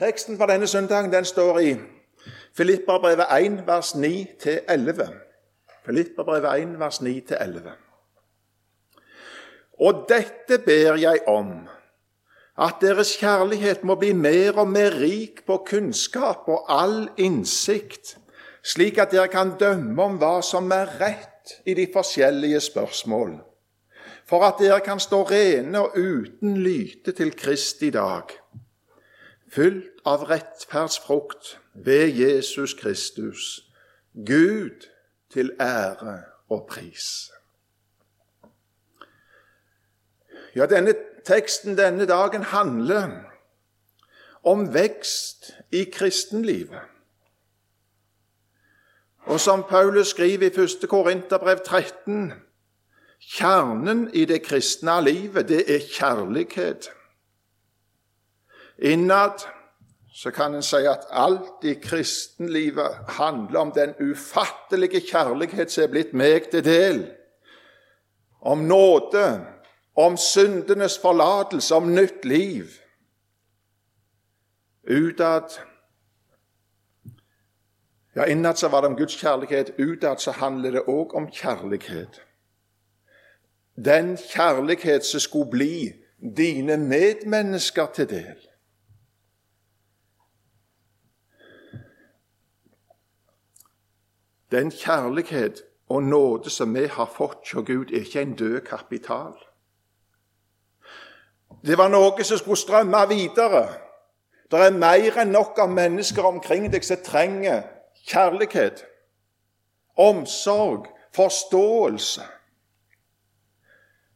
Teksten for denne søndagen den står i Filipperbrevet 1, vers 9-11. Filipperbrevet 1, vers 9-11. Og dette ber jeg om, at deres kjærlighet må bli mer og mer rik på kunnskap og all innsikt, slik at dere kan dømme om hva som er rett i de forskjellige spørsmål, for at dere kan stå rene og uten lyte til Kristi dag fylt av rettferdsfrukt ved Jesus Kristus, Gud til ære og pris. Ja, denne teksten denne dagen handler om vekst i kristenlivet. Og som Paulus skriver i 1. Korinterbrev 13, kjernen i det kristne livet, det er kjærlighet. Innad så kan en si at alt i kristenlivet handler om den ufattelige kjærlighet som er blitt meg til del. Om nåde, om syndenes forlatelse, om nytt liv. Utad Ja, innad så var det om Guds kjærlighet, utad så handler det òg om kjærlighet. Den kjærlighet som skulle bli dine medmennesker til del. Den kjærlighet og nåde som vi har fått hos Gud, er ikke en død kapital. Det var noe som skulle strømme videre. Det er mer enn nok av mennesker omkring deg som trenger kjærlighet, omsorg, forståelse.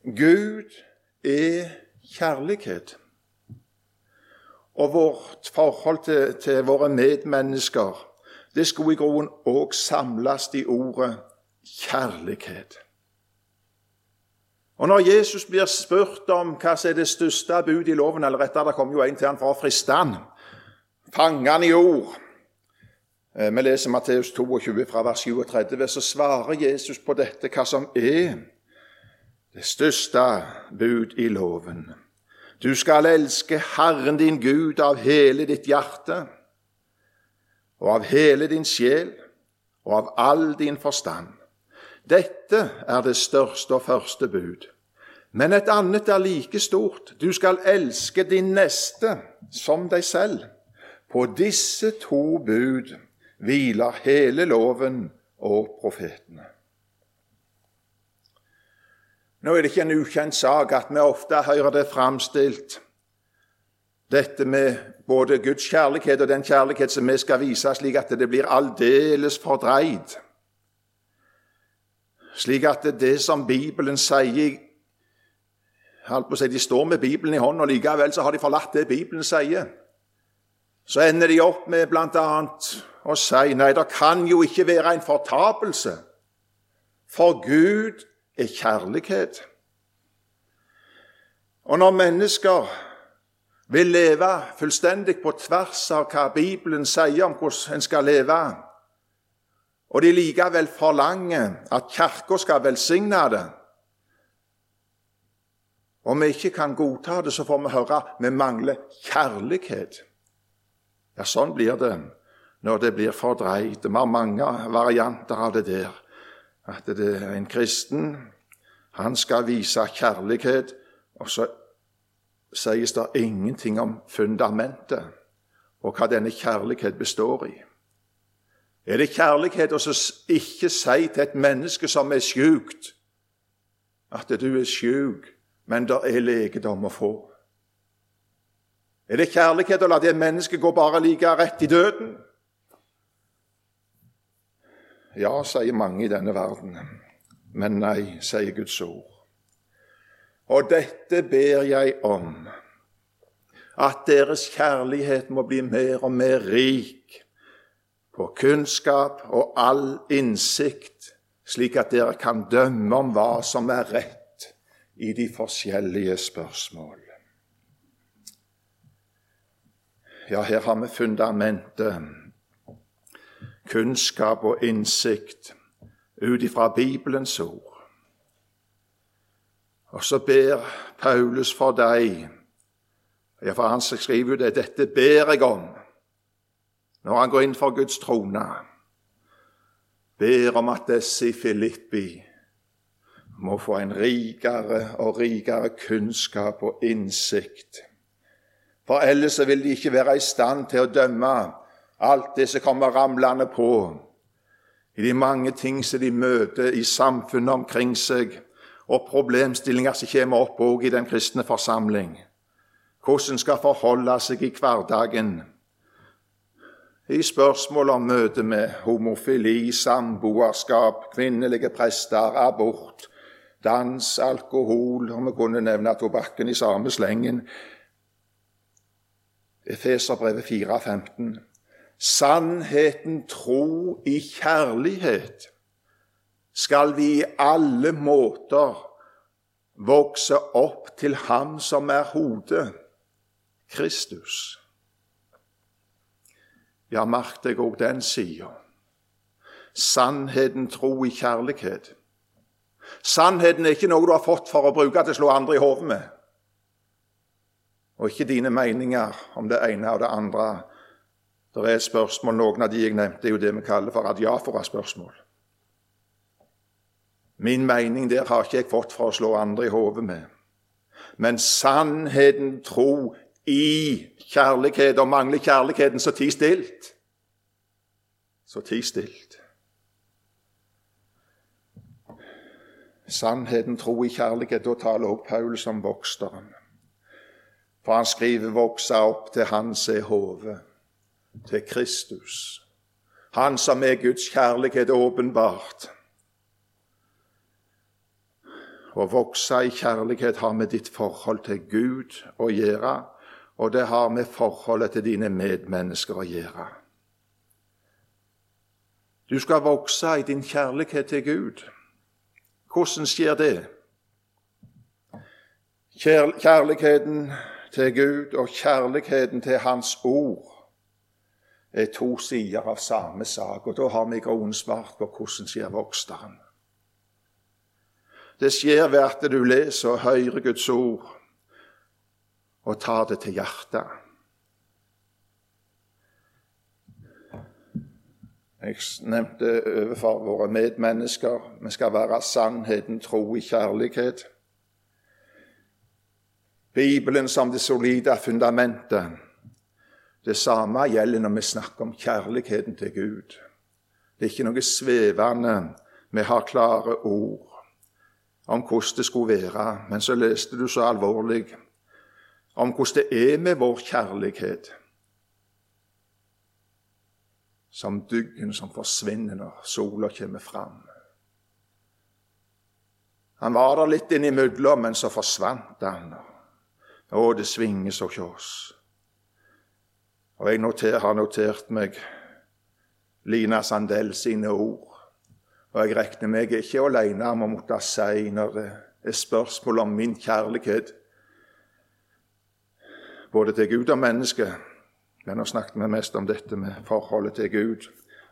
Gud er kjærlighet. Og vårt forhold til, til våre medmennesker det skulle i groen òg samles i ordet kjærlighet. Og Når Jesus blir spurt om hva som er det største bud i loven, eller rettere, det kom jo en til han for å friste han, fange han i ord eh, Vi leser Matteus 22 fra vers 37, så svarer Jesus på dette hva som er det største bud i loven. Du skal elske Herren din Gud av hele ditt hjerte og av hele din sjel og av all din forstand. Dette er det største og første bud. Men et annet er like stort. Du skal elske din neste som deg selv. På disse to bud hviler hele loven og profetene. Nå er det ikke en ukjent sak at vi ofte hører det framstilt, dette med både Guds kjærlighet og den kjærlighet som vi skal vise, slik at det blir aldeles fordreid. Slik at det som Bibelen sier holdt på å si, De står med Bibelen i hånden, og likevel så har de forlatt det Bibelen sier. Så ender de opp med bl.a. å si nei, det kan jo ikke være en fortapelse, for Gud er kjærlighet. Og når mennesker vil leve fullstendig på tvers av hva Bibelen sier om hvordan en skal leve, og de likevel forlanger at Kirka skal velsigne det Om vi ikke kan godta det, så får vi høre vi mangler kjærlighet. Ja, sånn blir det når det blir fordreid. Vi har mange varianter av det der. At det er en kristen han skal vise kjærlighet, og så sies det ingenting om fundamentet og hva denne kjærlighet består i. Er det kjærlighet å ikke si til et menneske som er sjukt, at du er sjuk, men det er legedom å få? Er det kjærlighet å la det mennesket gå bare like rett i døden? Ja, sier mange i denne verden. Men nei, sier Guds ord. Og dette ber jeg om, at deres kjærlighet må bli mer og mer rik på kunnskap og all innsikt, slik at dere kan dømme om hva som er rett i de forskjellige spørsmål. Ja, her har vi fundamentet. Kunnskap og innsikt ut ifra Bibelens ord. Og så ber Paulus for deg Ja, for Han skriver jo det 'Dette ber jeg om' når han går inn for Guds trone. Ber om at disse i Filippi må få en rikere og rikere kunnskap og innsikt. For ellers vil de ikke være i stand til å dømme alt det som kommer ramlende på, i de mange ting som de møter i samfunnet omkring seg, og problemstillinger som kommer opp òg i den kristne forsamling. Hvordan skal forholde seg i hverdagen i spørsmål om møte med homofili, samboerskap, kvinnelige prester, abort, dans, alkohol og vi kunne nevne tobakken i samme slengen. Efeserbrevet 4,15. Sannheten tro i kjærlighet skal vi i alle måter vokse opp til Ham som er hodet, Kristus. Ja, merk deg òg den sida. Sannheten tro i kjærlighet. Sannheten er ikke noe du har fått for å bruke til å slå andre i hodet med. Og ikke dine meninger om det ene og det andre. Det er et spørsmål, Noen av de jeg nevnte, er jo det vi kaller for adiafora-spørsmål. Min mening der har ikke jeg fått for å slå andre i hodet med. Men sannheten tro i kjærlighet, og mangler kjærligheten, så ti stilt. Så ti stilt. Sannheten, tro i kjærlighet, da taler også Paulus om voksteren. For han skriver 'voksa opp til Han som er hodet', til Kristus. Han som er Guds kjærlighet åpenbart. Å vokse i kjærlighet har med ditt forhold til Gud å gjøre, og det har med forholdet til dine medmennesker å gjøre. Du skal vokse i din kjærlighet til Gud. Hvordan skjer det? Kjærligheten til Gud og kjærligheten til Hans ord er to sider av samme sak, og da har vi grunnsvart på hvordan skjer voksteren. Det skjer ved at du leser og hører Guds ord og tar det til hjertet. Jeg nevnte overfor våre medmennesker vi skal være sannheten tro i kjærlighet. Bibelen som det solide fundamentet. Det samme gjelder når vi snakker om kjærligheten til Gud. Det er ikke noe svevende. Vi har klare ord om hvordan det skulle være. Men så leste du så alvorlig om hvordan det er med vår kjærlighet. Som duggen som forsvinner når sola kommer fram. Han var der litt innimellom, men så forsvant han. Å, det svinger så hos oss. Og jeg noter, har notert meg Lina Sandell sine ord. Og jeg regner meg ikke alene om å måtte si når det er spørsmål om min kjærlighet både til Gud og menneske. Men nå snakket vi mest om dette med forholdet til Gud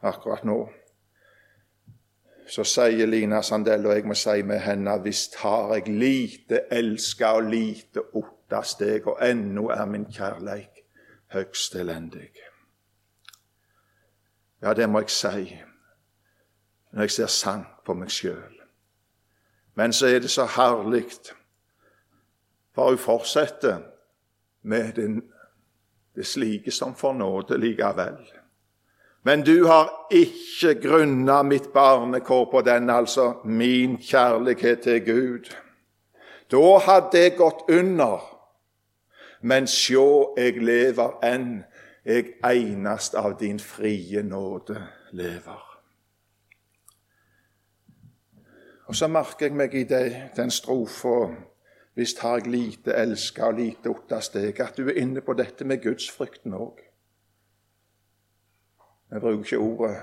akkurat nå. Så sier Lina Sandell, og jeg må si med henne, visst har jeg lite elska og lite otta steg, og ennå er min kjærleik høgst elendig. Ja, det må jeg si når jeg ser sant på meg sjøl. Men så er det så herlig, for hun fortsetter med den, det slike som får nåde likevel. Men du har ikke grunna mitt barnekår på den, altså min kjærlighet til Gud. Da hadde jeg gått under. Men sjå, jeg lever enn, jeg enast av din frie nåde lever. Og så merker jeg meg i det, den strofa Visst har jeg lite elska og lite otta steg. At du er inne på dette med gudsfrykten òg. Vi bruker ikke ordet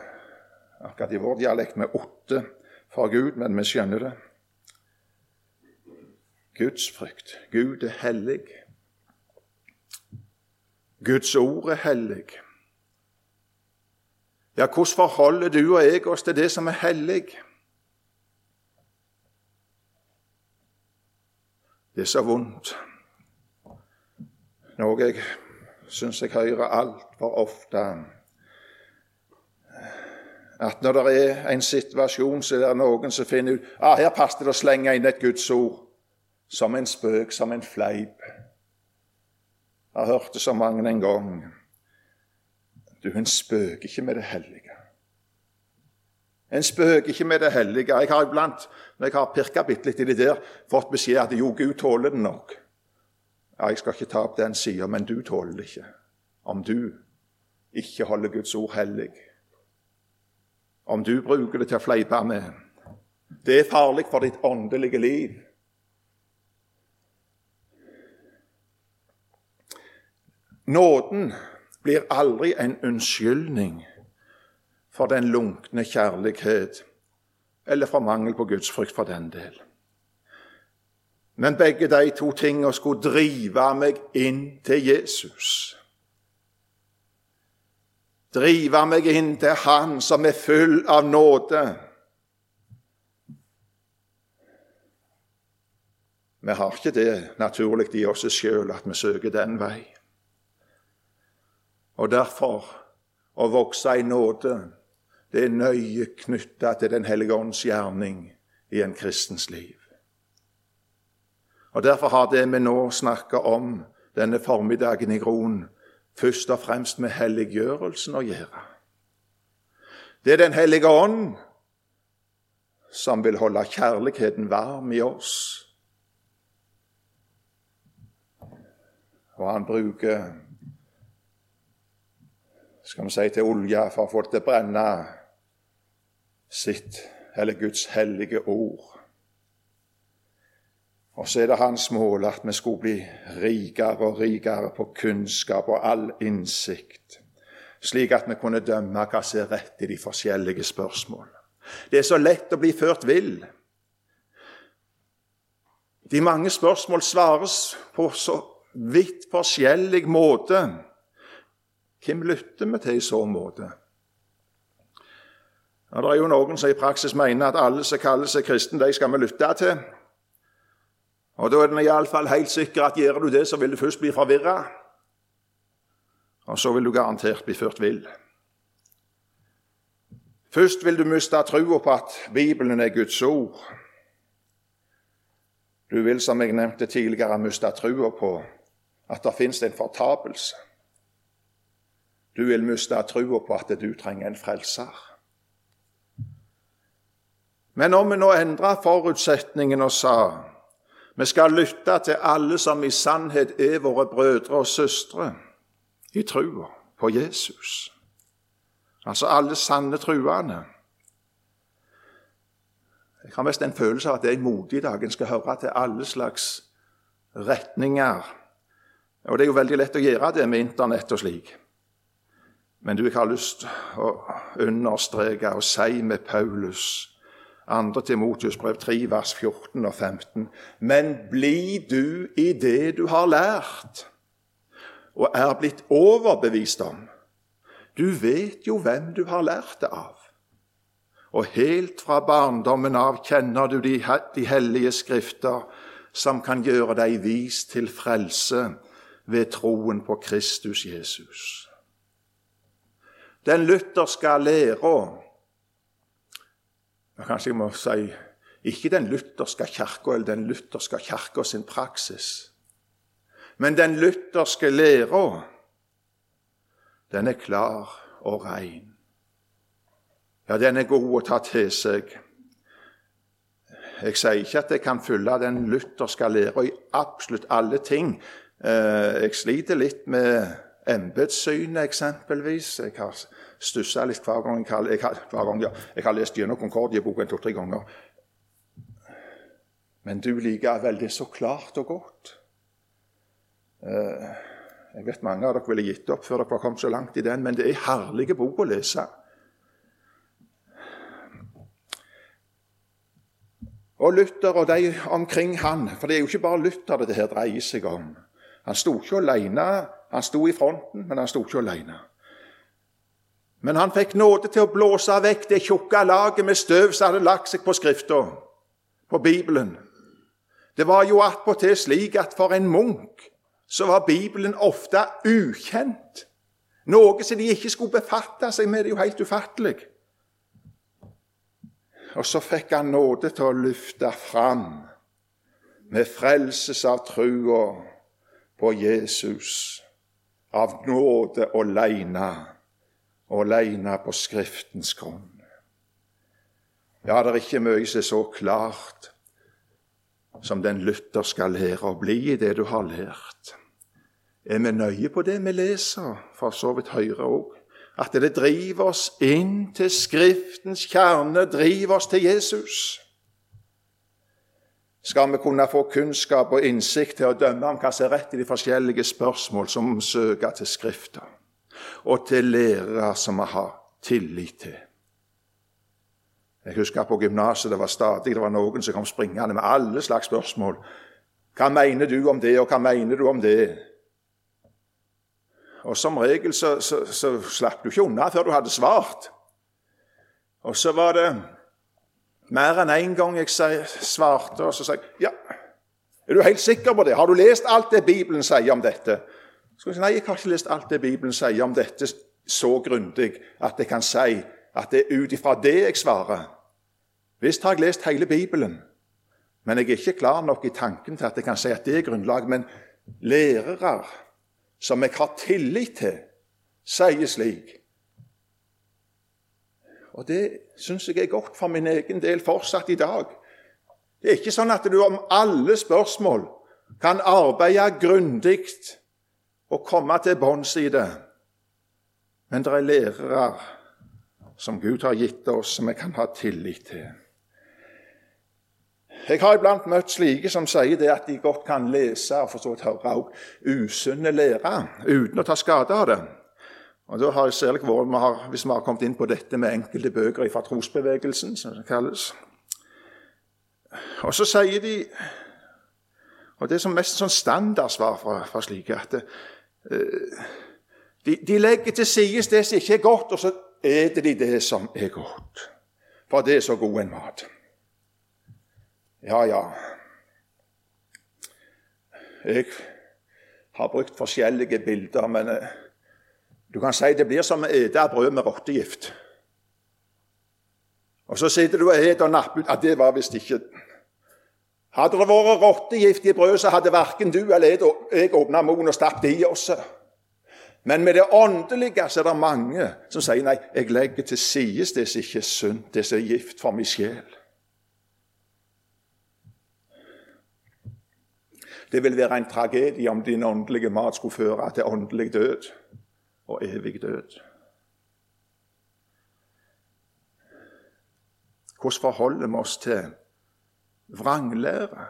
akkurat i vår dialekt med åtte for Gud, men vi skjønner det. Gudsfrykt. Gud er hellig. Guds ord er hellig. Ja, hvordan forholder du og jeg oss til det som er hellig? Det er så vondt noe jeg syns jeg hører altfor ofte. At når det er en situasjon, så er det noen som finner ut ah, her passer det å slenge inn et Guds ord som en spøk, som en fleip. Jeg har hørt det så mange en gang. Du, en spøker ikke med det hellige. En spøker ikke med det hellige. Jeg har iblant, når jeg har pirka bitte litt i det der, fått beskjed at jo, Gud tåler det nok. Ja, Jeg skal ikke ta opp den sida, men du tåler det ikke. Om du ikke holder Guds ord hellig. Om du bruker det til å fleipe med. Det er farlig for ditt åndelige liv. Nåden blir aldri en unnskyldning for den lunkne kjærlighet, eller for mangel på gudsfrykt for den del. Men begge de to tingene skulle drive meg inn til Jesus. Drive meg inn til Han som er full av nåde. Vi har ikke det naturlig i oss sjøl at vi søker den vei. Og derfor å vokse i nåde, det er nøye knytta til Den hellige ånds gjerning i en kristens liv. Og Derfor har det vi nå snakker om denne formiddagen i Gron, først og fremst med helliggjørelsen å gjøre. Det er Den hellige ånd som vil holde kjærligheten varm i oss. Og han bruker skal vi si, til olje for å få det til å brenne sitt, eller Guds hellige ord. Og så er det hans mål at vi skulle bli rikere og rikere på kunnskap og all innsikt, slik at vi kunne dømme hva som er rett i de forskjellige spørsmål. Det er så lett å bli ført vill. De mange spørsmål svares på så vidt forskjellig måte. Hvem lytter vi til i så måte? Ja, det er jo noen som i praksis mener at alle som kaller seg kristne, de skal vi lytte til. Og Da er det iallfall helt sikker at gjør du det, så vil du først bli forvirra. Og så vil du garantert bli ført vill. Først vil du miste trua på at Bibelen er Guds ord. Du vil, som jeg nevnte tidligere, miste trua på at det fins en fortapelse. Du vil miste trua på at du trenger en frelser. Men om vi nå endrer forutsetningen og sa vi skal lytte til alle som i sannhet er våre brødre og søstre i trua på Jesus. Altså alle sanne truende. Jeg har mest en følelse av at en modig dag. En skal høre til alle slags retninger. Og det er jo veldig lett å gjøre det med Internett og slik. Men du, jeg har lyst å understreke og si med Paulus 2. Timotius brev 3, vers 14 og 15. Men bli du i det du har lært og er blitt overbevist om. Du vet jo hvem du har lært det av. Og helt fra barndommen av kjenner du de, de hellige skrifter, som kan gjøre deg vis til frelse ved troen på Kristus Jesus. Den lutherske læra Kanskje jeg må si ikke den lutherske kirka eller den lutherske kirka sin praksis, men den lutherske læra. Den er klar og rein. Ja, den er god å ta til seg. Jeg sier ikke at jeg kan følge den lutherske læra i absolutt alle ting. Eh, jeg sliter litt med embetssynet, eksempelvis. Jeg har stussa litt hver gang jeg har, jeg har, gang, ja, jeg har lest gjennom Concordia-boka to-tre ganger. Men du likevel, det er så klart og godt. Eh, jeg vet mange av dere ville gitt opp før dere var kommet så langt i den, men det er herlige bok å lese. Og Luther og de omkring han, for det er jo ikke bare Luther det her dreier seg om. Han sto ikke alene. Han sto i fronten, men han sto ikke alene. Men han fikk nåde til å blåse vekk det tjukke laget med støv som hadde lagt seg på Skrifta, på Bibelen. Det var jo attpåtil slik at for en munk så var Bibelen ofte ukjent. Noe som de ikke skulle befatte seg med. Det er jo helt ufattelig. Og så fikk han nåde til å løfte fram med frelses av trua på Jesus, av nåde aleine, og aleine på Skriftens grunn. Ja, det er ikke mye som er så klart som den lytter skal lære å bli i det du har lært. Er vi nøye på det vi leser, for så vidt Høyre òg? At det driver oss inn til Skriftens kjerne, driver oss til Jesus. Skal vi kunne få kunnskap og innsikt til å dømme om hva som er rett i de forskjellige spørsmål som søker til Skrifta, og til lærere som vi har tillit til. Jeg husker på gymnaset det var stadig det var noen som kom springende med alle slags spørsmål. Hva mener du om det, og hva mener du om det? Og Som regel så, så, så slapp du ikke unna før du hadde svart. Og så var det mer enn én en gang jeg svarte, og så sa jeg ja, er du helt sikker på det? Har du lest alt det Bibelen sier om dette? Så si, Nei, jeg har ikke lest alt det Bibelen sier om dette så grundig at jeg kan si at det er ut ifra det jeg svarer. Visst har jeg lest hele Bibelen, men jeg er ikke klar nok i tanken til at jeg kan si at det er grunnlag. Men lærere som jeg har tillit til, sier slik. Og det syns jeg er godt for min egen del fortsatt i dag. Det er ikke sånn at du om alle spørsmål kan arbeide grundig og komme til bunns i det. Men det er lærere som Gud har gitt oss, som vi kan ha tillit til. Jeg har iblant møtt slike som sier det at de godt kan lese og for så vidt høre òg usunne lære uten å ta skade av det. Og da har jeg særlig vært, Hvis vi har kommet inn på dette med enkelte bøker fra trosbevegelsen, som det kalles Og så sier de Og det er som mest sånn standardsvar fra, fra slike at uh, de, de, legger til side det som ikke er godt, og så eter de det som er godt. For det er så god en mat. Ja, ja. Jeg har brukt forskjellige bilder, men uh, du kan si det blir som å ete brød med rottegift. Og så sitter du og eter og napper ut Ja, det var visst ikke Hadde det vært rottegift i brødet, så hadde verken du eller jeg åpna munnen og stappet i oss. Men med det åndelige så er det mange som sier nei, jeg legger til side det som ikke er sunt, det som er gift for min sjel. Det vil være en tragedie om din åndelige mat skulle føre til åndelig død og evig død. Hvordan forholder vi oss til vranglære?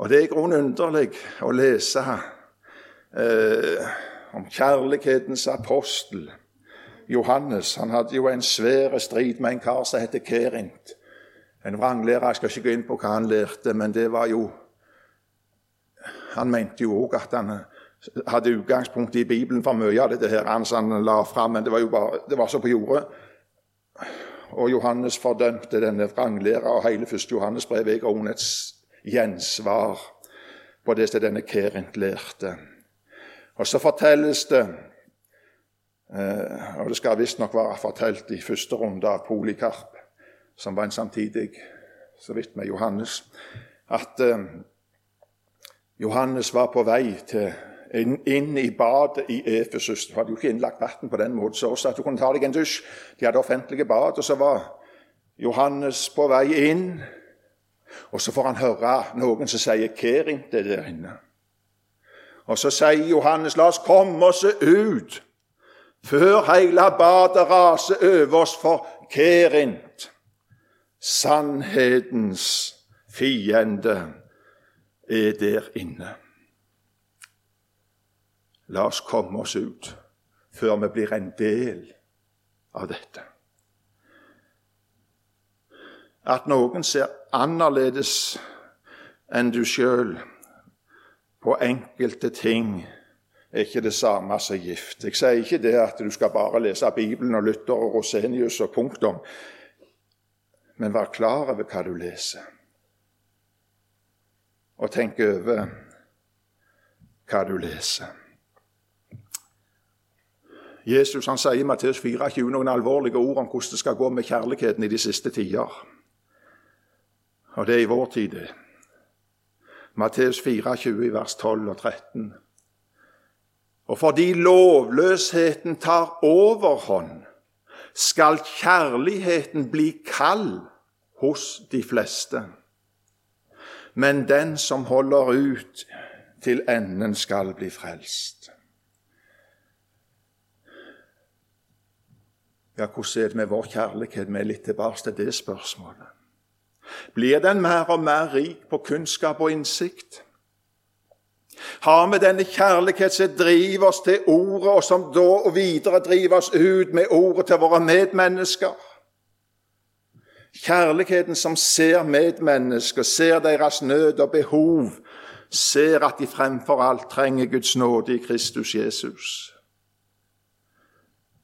Og Det er i grunnen underlig å lese eh, om kjærlighetens apostel Johannes. Han hadde jo en svær strid med en kar som heter Kerint. En vranglærer. Jeg skal ikke gå inn på hva han lærte, men det var jo Han mente jo òg at han hadde utgangspunkt i Bibelen for mye av dette her, han la fram, men det var jo bare, det var så på jordet. Og Johannes fordømte denne vranglæra, og hele første Johannesbrev er grunnen et gjensvar på det som denne Kerint lærte. Og så fortelles det eh, og det skal visstnok være fortalt i første runde av Polikarp, som var en samtidig, så vidt med Johannes, at eh, Johannes var på vei til inn i badet i Efesus. Du hadde jo ikke innlagt vann på den måten, så også at du kunne ta deg en dusj. De hadde offentlige bad, og så var Johannes på vei inn. Og så får han høre noen som sier 'Kering, ringte der inne'. Og så sier Johannes 'La oss komme oss ut' før hele badet raser over oss for Kerint, sannhetens fiende, er der inne. La oss komme oss ut før vi blir en del av dette. At noen ser annerledes enn du sjøl på enkelte ting, er ikke det samme som gift. Jeg sier ikke det at du skal bare lese Bibelen og Luther og Rosenius og punktum, men vær klar over hva du leser. Og tenk over hva du leser. Jesus han sier i Matteus 24 noen alvorlige ord om hvordan det skal gå med kjærligheten i de siste tider. Og det er i vår tid, det. Matteus 24, vers 12 og 13. Og fordi lovløsheten tar overhånd, skal kjærligheten bli kald hos de fleste. Men den som holder ut til enden, skal bli frelst. Ja, hvordan er det med vår kjærlighet? Vi er litt tilbake til det spørsmålet. Blir den mer og mer rik på kunnskap og innsikt? Har vi denne kjærlighet som driver oss til ordet, og som da og videre driver oss ut med ordet til våre medmennesker? Kjærligheten som ser medmennesker, ser deres nød og behov, ser at de fremfor alt trenger Guds nåde i Kristus Jesus.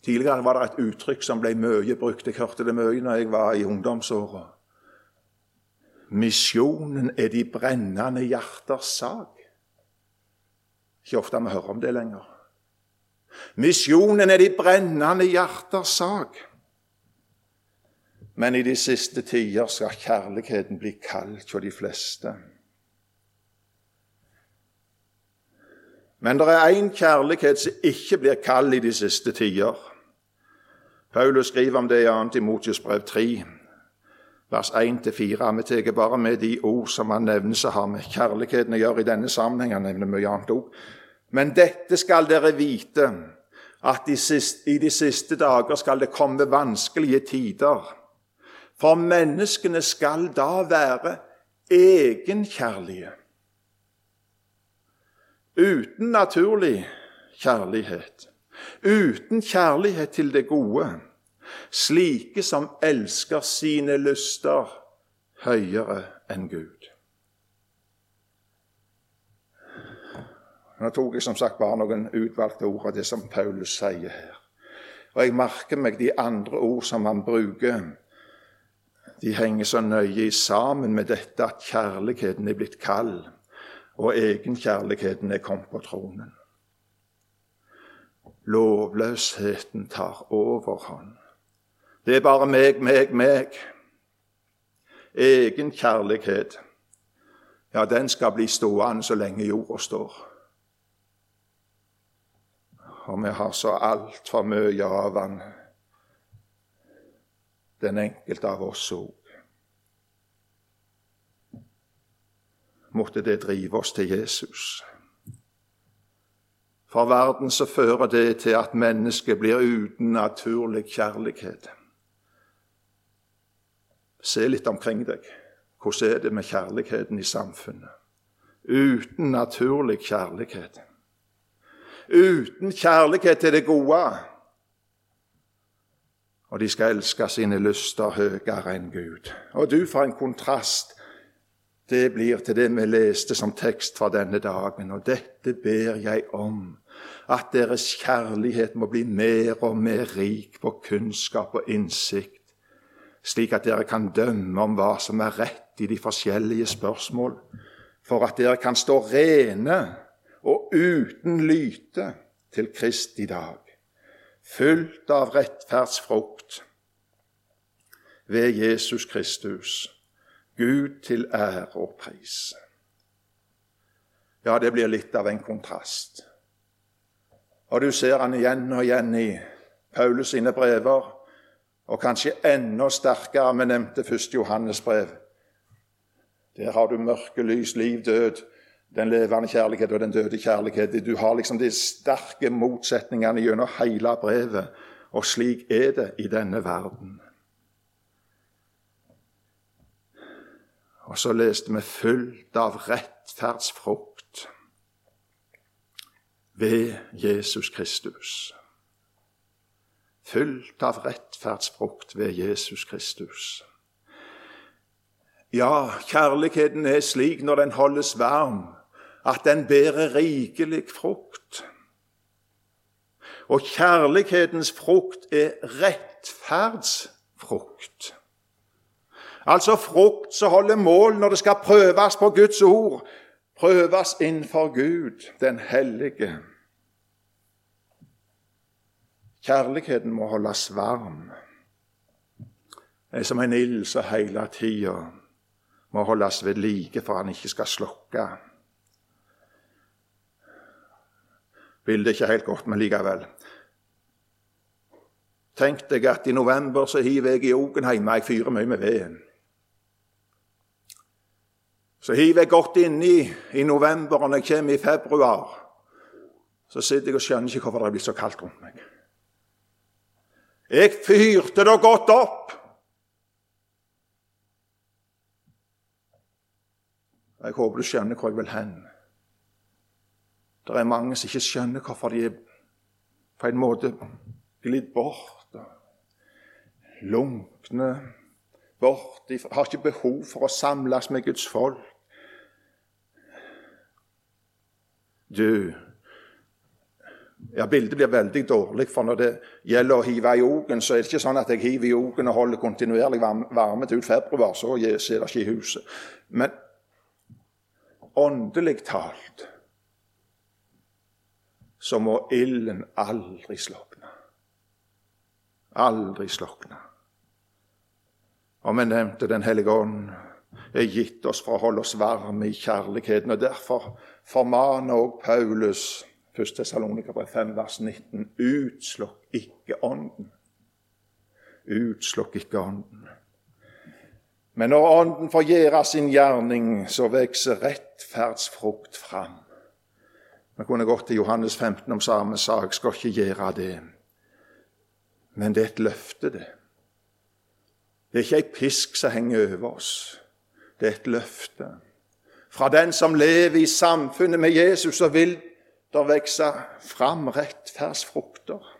Tidligere var det et uttrykk som ble mye brukt. Jeg hørte det mye når jeg var i ungdomsåra. Misjonen er de brennende hjerters sak. Ikke ofte vi hører om det lenger. Misjonen er de brennende hjerters sak. Men i de siste tider skal kjærligheten bli kald hos de fleste. Men det er én kjærlighet som ikke blir kald i de siste tider. Paulus skriver om det i 2. Timotius brev 3, vers 1-4. Vi tar bare med de ord som han nevner som har med kjærligheten å gjøre i denne sammenheng. Han nevner mye annet òg. Men dette skal dere vite, at de siste, i de siste dager skal det komme vanskelige tider. For menneskene skal da være egenkjærlige. Uten naturlig kjærlighet uten kjærlighet til det gode, slike som elsker sine lyster høyere enn Gud. Nå tok jeg som sagt bare noen utvalgte ord av det som Paulus sier her. Og jeg merker meg de andre ord som han bruker. De henger så nøye sammen med dette at kjærligheten er blitt kald, og egenkjærligheten er kommet på tronen. Lovløsheten tar overhånd. Det er bare meg, meg, meg. Egen kjærlighet, ja, den skal bli stående så lenge jorda står. Og vi har så altfor mye av den, den enkelte av oss òg. Måtte det drive oss til Jesus. For verden så fører det til at mennesket blir uten naturlig kjærlighet. Se litt omkring deg. Hvordan er det med kjærligheten i samfunnet? Uten naturlig kjærlighet. Uten kjærlighet til det gode. Og de skal elske sine lyster høyere enn Gud. Og du, for en kontrast det blir til det vi leste som tekst fra denne dagen. Og dette ber jeg om, at deres kjærlighet må bli mer og mer rik på kunnskap og innsikt, slik at dere kan dømme om hva som er rett i de forskjellige spørsmål, for at dere kan stå rene og uten lyte til Kristi dag, fylt av rettferdsfrukt ved Jesus Kristus Gud til ære og pris. Ja, det blir litt av en kontrast. Og du ser han igjen og igjen i Paulus sine brever, og kanskje enda sterkere med nevnte første Johannes brev. Der har du mørke, lys, liv, død, den levende kjærlighet og den døde kjærlighet. Du har liksom de sterke motsetningene gjennom hele brevet, og slik er det i denne verden. Og så leste vi 'fullt av rettferdsfrukt ved Jesus Kristus'. Fylt av rettferdsfrukt ved Jesus Kristus. Ja, kjærligheten er slik når den holdes varm, at den bærer rikelig frukt. Og kjærlighetens frukt er rettferdsfrukt. Altså frukt som holder mål når det skal prøves på Guds ord. Prøves innenfor Gud, den hellige. Kjærligheten må holdes varm. Det er som en ild som hele tida må holdes ved like for han ikke skal slukke. Bildet er ikke helt godt, men likevel. Tenk deg at i november så hiver jeg i ogen hjemme. Jeg fyrer mye med veden. Så hiver jeg godt inni i november, og når jeg kommer i februar, så sitter jeg og skjønner ikke hvorfor det blitt så kaldt rundt meg. Jeg fyrte det godt opp. Jeg håper du skjønner hvor jeg vil hen. Det er mange som ikke skjønner hvorfor de er på en måte glidd bort. Lunkne bort. De har ikke behov for å samles med Guds folk. Du ja, Bildet blir veldig dårlig, for når det gjelder å hive i ogen, så er det ikke sånn at jeg hiver i ogen og holder kontinuerlig varme til ut februar, så ser det ikke i huset. Men åndelig talt så må ilden aldri slokne. Aldri slokne. Og vi nevnte Den hellige ånd er gitt oss for å holde oss varme i kjærligheten. og Derfor formaner òg Paulus 1. Salonika 5, vers 19.: Utslukk ikke ånden. Utslukk ikke ånden. Men når Ånden får gjøre sin gjerning, så vokser rettferdsfrukt fram. Vi kunne gått til Johannes 15 om samme sak, skal ikke gjøre det. Men det er et løfte, det. Det er ikke ei pisk som henger over oss. Det er et løfte. Fra den som lever i samfunnet med Jesus, så vil det vokse fram rettferdsfrukter.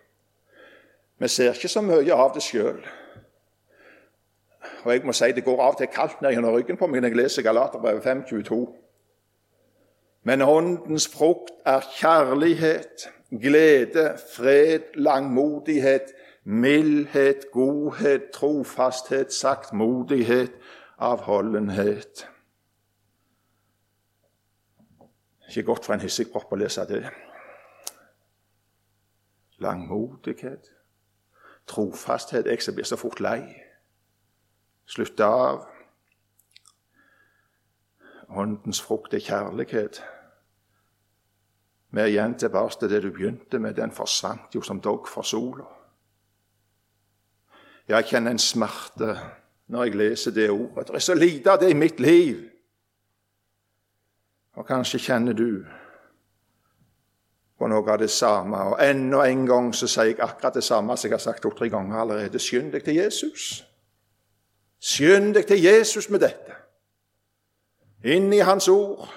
Vi ser ikke så mye av det sjøl. Og jeg må si det går av og til kaldt ned gjennom ryggen på meg når jeg leser Galaterbrevet 5.22. Men åndens frukt er kjærlighet, glede, fred, langmodighet, mildhet, godhet, trofasthet, saktmodighet, avholdenhet. Ikke godt for en hissigpropp å lese det. Langmodighet, trofasthet Jeg som blir så fort lei. Slutte av. Åndens frukt er kjærlighet. Vi er igjen tilbake til det du begynte med. Den forsvant jo som dogg for sola. Jeg kjenner en smerte når jeg leser det ordet. Det er så lite av det i mitt liv. Og kanskje kjenner du på noe av det samme. Og enda en gang så sier jeg akkurat det samme som jeg har sagt to-tre ganger allerede. Skynd deg til Jesus. Skynd deg til Jesus med dette. Inn i Hans ord.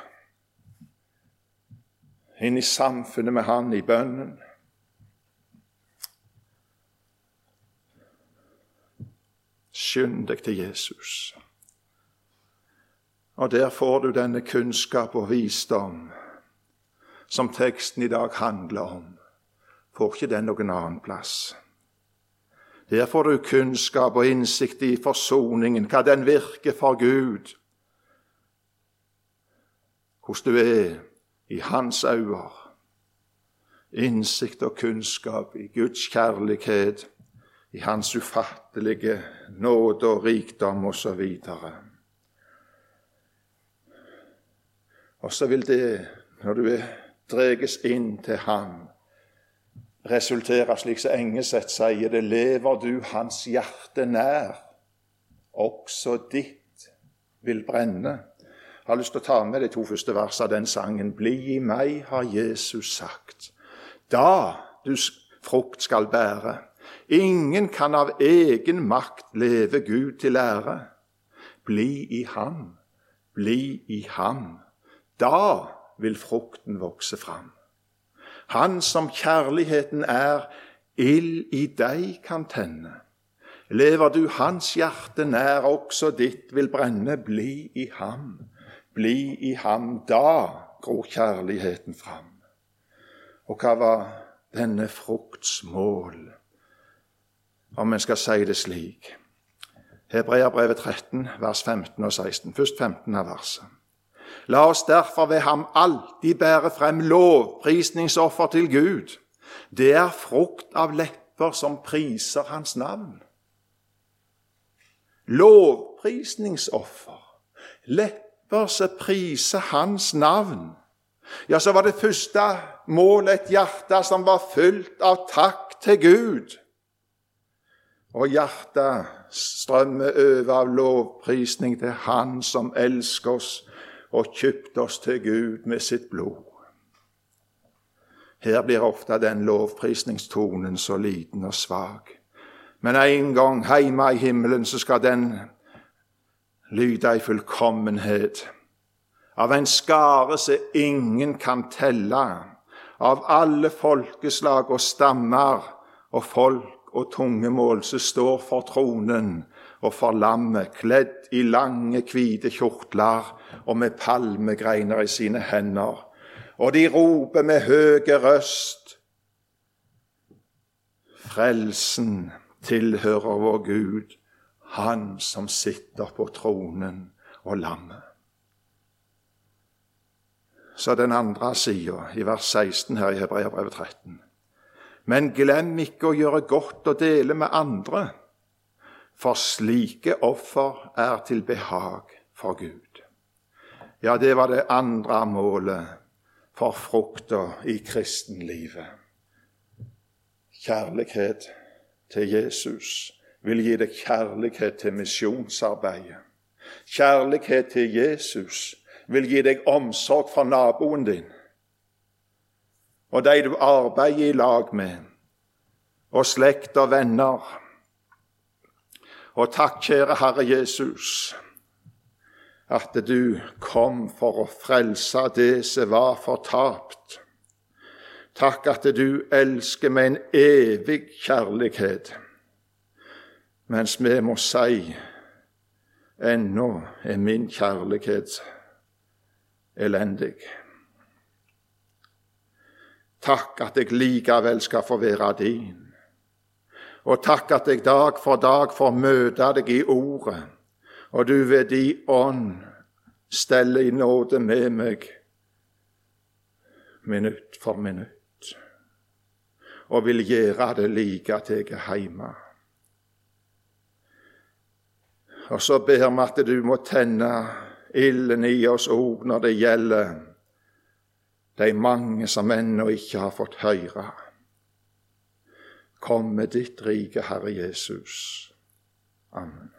Inn i samfunnet med Han i bønnen. Skynd deg til Jesus. Og der får du denne kunnskap og visdom som teksten i dag handler om. Får ikke den noen annen plass. Der får du kunnskap og innsikt i forsoningen, hva den virker for Gud. Hvordan du er i Hans øyne. Innsikt og kunnskap i Guds kjærlighet i hans ufattelige nåde og rikdom osv. Og så vil det, når du dreges inn til ham, resultere slik som Engeseth sier det, lever du hans hjerte nær, også ditt vil brenne. Jeg har lyst til å ta med de to første versene av den sangen. Bli i meg, har Jesus sagt. Da du frukt skal bære. Ingen kan av egen makt leve Gud til ære. Bli i ham, bli i ham. Da vil frukten vokse fram. Han som kjærligheten er, ild i deg kan tenne. Lever du hans hjerte nær, også ditt vil brenne. Bli i ham, bli i ham. Da gror kjærligheten fram. Og hva var denne frukts mål? Om en skal si det slik. Hebreabrevet 13, vers 15 og 16. Først 15 av verset. La oss derfor ved ham alltid bære frem lovprisningsoffer til Gud. Det er frukt av lepper som priser hans navn. Lovprisningsoffer. Lepper som priser hans navn. Ja, så var det første målet et hjerte som var fylt av takk til Gud. Og hjertet strømmer over av lovprisning til Han som elsker oss og kjøpte oss til Gud med sitt blod. Her blir ofte den lovprisningstonen så liten og svak. Men en gang hjemme i himmelen så skal den lyde i fullkommenhet. Av en skare som ingen kan telle, av alle folkeslag og stammer og folk og tungemål som står for tronen og for lammet, kledd i lange, hvite kjortler og med palmegreiner i sine hender. Og de roper med høge røst Frelsen tilhører vår Gud, Han som sitter på tronen og lammet. Så den andre sida, i vers 16 her i Hebreabrevet 13. Men glem ikke å gjøre godt og dele med andre, for slike offer er til behag for Gud. Ja, det var det andre målet for frukta i kristenlivet. Kjærlighet til Jesus vil gi deg kjærlighet til misjonsarbeidet. Kjærlighet til Jesus vil gi deg omsorg for naboen din og de du arbeider i lag med, og slekt og venner. Og takk, kjære Herre Jesus, at du kom for å frelse det som var fortapt. Takk at du elsker med en evig kjærlighet, mens vi må si ennå er min kjærlighet elendig. Takk at jeg likevel skal få være din. Og takk at jeg dag for dag får møte deg i ordet, og du ved din ånd steller i nåde med meg minutt for minutt, og vil gjøre det like til jeg er hjemme. Og så ber vi at du må tenne ilden i oss òg når det gjelder de mange som ennå ikke har fått høre. Kom med ditt rike, Herre Jesus. Amen.